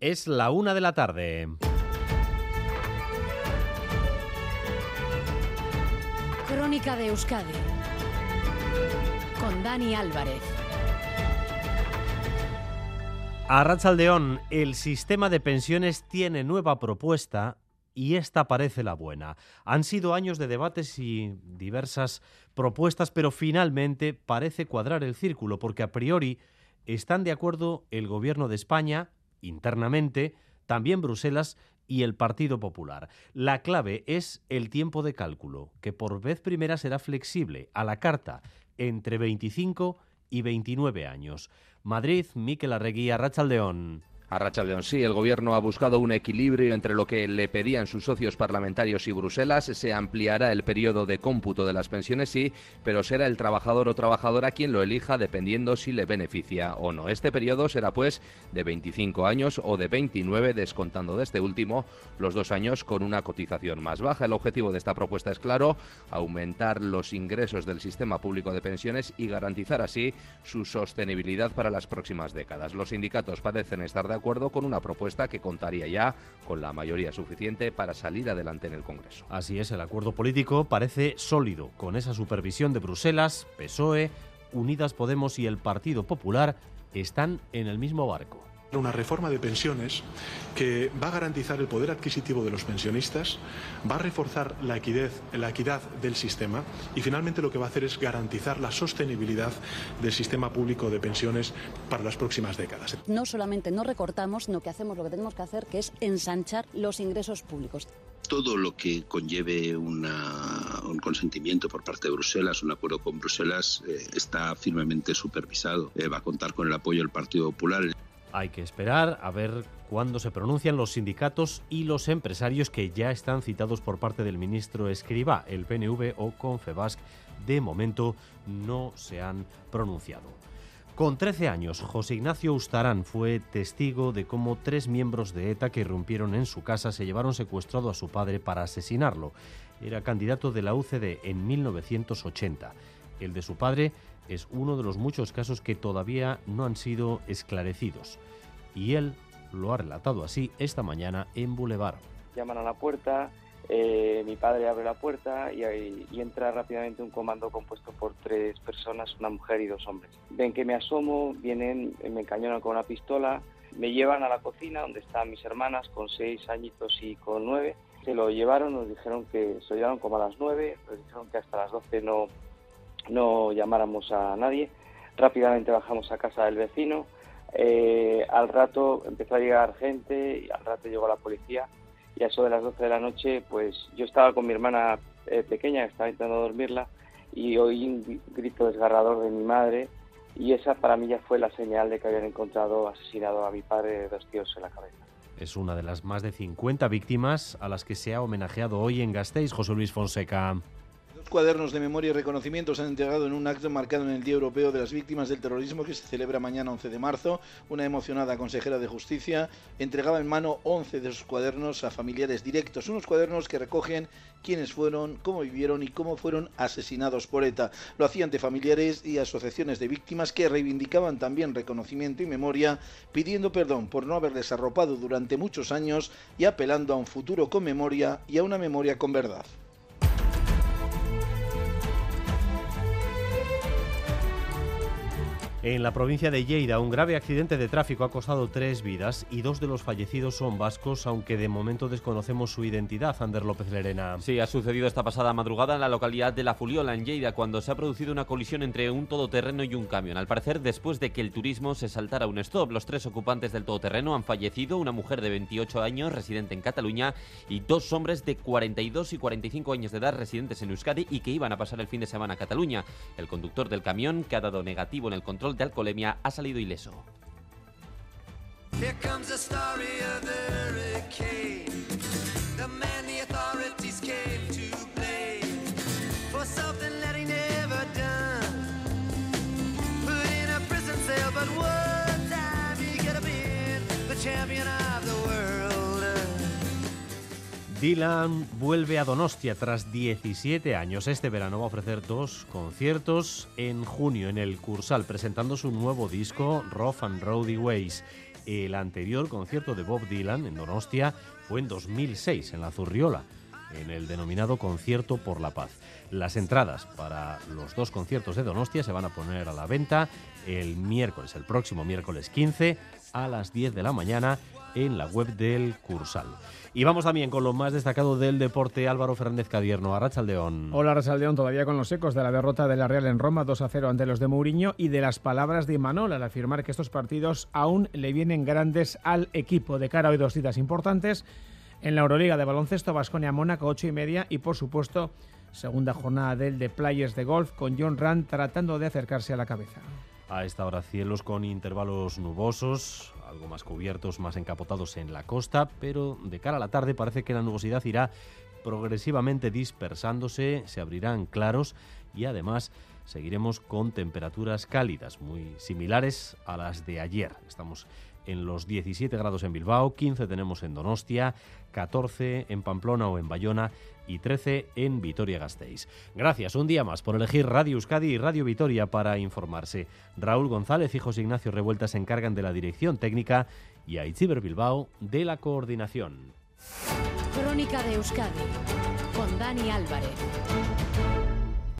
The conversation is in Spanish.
Es la una de la tarde. Crónica de Euskadi con Dani Álvarez. A Rachaldeón, el sistema de pensiones tiene nueva propuesta y esta parece la buena. Han sido años de debates y diversas propuestas, pero finalmente parece cuadrar el círculo, porque a priori están de acuerdo el Gobierno de España, internamente, también Bruselas y el Partido Popular. La clave es el tiempo de cálculo, que por vez primera será flexible, a la carta, entre 25 y 29 años. Madrid, Miquel Arregui, Rachaldeón. A León, sí, el Gobierno ha buscado un equilibrio entre lo que le pedían sus socios parlamentarios y Bruselas. Se ampliará el periodo de cómputo de las pensiones, sí, pero será el trabajador o trabajadora quien lo elija dependiendo si le beneficia o no. Este periodo será pues de 25 años o de 29, descontando de este último los dos años con una cotización más baja. El objetivo de esta propuesta es claro, aumentar los ingresos del sistema público de pensiones y garantizar así su sostenibilidad para las próximas décadas. Los sindicatos parecen estar de acuerdo con una propuesta que contaría ya con la mayoría suficiente para salir adelante en el Congreso. Así es, el acuerdo político parece sólido, con esa supervisión de Bruselas, PSOE, Unidas Podemos y el Partido Popular están en el mismo barco una reforma de pensiones que va a garantizar el poder adquisitivo de los pensionistas, va a reforzar la equidad, la equidad del sistema y finalmente lo que va a hacer es garantizar la sostenibilidad del sistema público de pensiones para las próximas décadas. No solamente no recortamos, sino que hacemos lo que tenemos que hacer, que es ensanchar los ingresos públicos todo lo que conlleve un consentimiento por parte de Bruselas, un acuerdo con Bruselas, eh, está firmemente supervisado. Eh, va a contar con el apoyo del Partido Popular. Hay que esperar a ver cuándo se pronuncian los sindicatos y los empresarios que ya están citados por parte del ministro Escriba. El PNV o Confebasc de momento no se han pronunciado. Con 13 años, José Ignacio Ustarán fue testigo de cómo tres miembros de ETA que irrumpieron en su casa se llevaron secuestrado a su padre para asesinarlo. Era candidato de la UCD en 1980. El de su padre es uno de los muchos casos que todavía no han sido esclarecidos. Y él lo ha relatado así esta mañana en Boulevard. Llaman a la puerta, eh, mi padre abre la puerta y, y, entra rápidamente un comando compuesto por tres personas, una mujer y dos hombres. Ven que me asomo, vienen, me encañonan con una pistola, me llevan a la cocina donde están mis hermanas con seis añitos y con nueve. Se lo llevaron, nos dijeron que se lo llevaron como a las nueve, nos dijeron que hasta las doce no, no llamáramos a nadie. Rápidamente bajamos a casa del vecino. Eh, al rato empezó a llegar gente y al rato llegó la policía. Y a eso de las 12 de la noche, pues yo estaba con mi hermana eh, pequeña, estaba intentando dormirla, y oí un grito desgarrador de mi madre. Y esa para mí ya fue la señal de que habían encontrado asesinado a mi padre de dos tiros en la cabeza. Es una de las más de 50 víctimas a las que se ha homenajeado hoy en Gasteiz, José Luis Fonseca cuadernos de memoria y reconocimiento se han entregado en un acto marcado en el Día Europeo de las Víctimas del Terrorismo que se celebra mañana 11 de marzo. Una emocionada consejera de Justicia entregaba en mano 11 de sus cuadernos a familiares directos, unos cuadernos que recogen quiénes fueron, cómo vivieron y cómo fueron asesinados por ETA. Lo hacía ante familiares y asociaciones de víctimas que reivindicaban también reconocimiento y memoria, pidiendo perdón por no haberles arropado durante muchos años y apelando a un futuro con memoria y a una memoria con verdad. En la provincia de Lleida, un grave accidente de tráfico ha costado tres vidas y dos de los fallecidos son vascos, aunque de momento desconocemos su identidad. Ander López Lerena. Sí, ha sucedido esta pasada madrugada en la localidad de La Fuliola, en Lleida, cuando se ha producido una colisión entre un todoterreno y un camión. Al parecer, después de que el turismo se saltara un stop, los tres ocupantes del todoterreno han fallecido, una mujer de 28 años, residente en Cataluña, y dos hombres de 42 y 45 años de edad, residentes en Euskadi y que iban a pasar el fin de semana a Cataluña. El conductor del camión, que ha dado negativo en el control de alcoholemia ha salido ileso. Dylan vuelve a Donostia tras 17 años. Este verano va a ofrecer dos conciertos en junio en el Cursal, presentando su nuevo disco, Rough and Rowdy Ways. El anterior concierto de Bob Dylan en Donostia fue en 2006 en la Zurriola, en el denominado Concierto por la Paz. Las entradas para los dos conciertos de Donostia se van a poner a la venta el miércoles, el próximo miércoles 15 a las 10 de la mañana en la web del Cursal. Y vamos también con lo más destacado del deporte, Álvaro Fernández Cadierno, Arrachaldeón. Hola Arrachaldeón, todavía con los ecos de la derrota de la Real en Roma 2 a 0 ante los de Mourinho y de las palabras de Imanol al afirmar que estos partidos aún le vienen grandes al equipo de cara a hoy dos citas importantes en la Euroliga de baloncesto, Basconia Mónaco 8 y media y por supuesto segunda jornada del de Players de Golf con John Rand tratando de acercarse a la cabeza. A esta hora cielos con intervalos nubosos, algo más cubiertos, más encapotados en la costa, pero de cara a la tarde parece que la nubosidad irá progresivamente dispersándose, se abrirán claros y además seguiremos con temperaturas cálidas muy similares a las de ayer. Estamos en los 17 grados en Bilbao, 15 tenemos en Donostia, 14 en Pamplona o en Bayona y 13 en Vitoria-Gasteiz. Gracias un día más por elegir Radio Euskadi y Radio Vitoria para informarse. Raúl González y José Ignacio Revuelta se encargan de la dirección técnica y Aitziber Bilbao de la coordinación. Crónica de Euskadi con Dani Álvarez.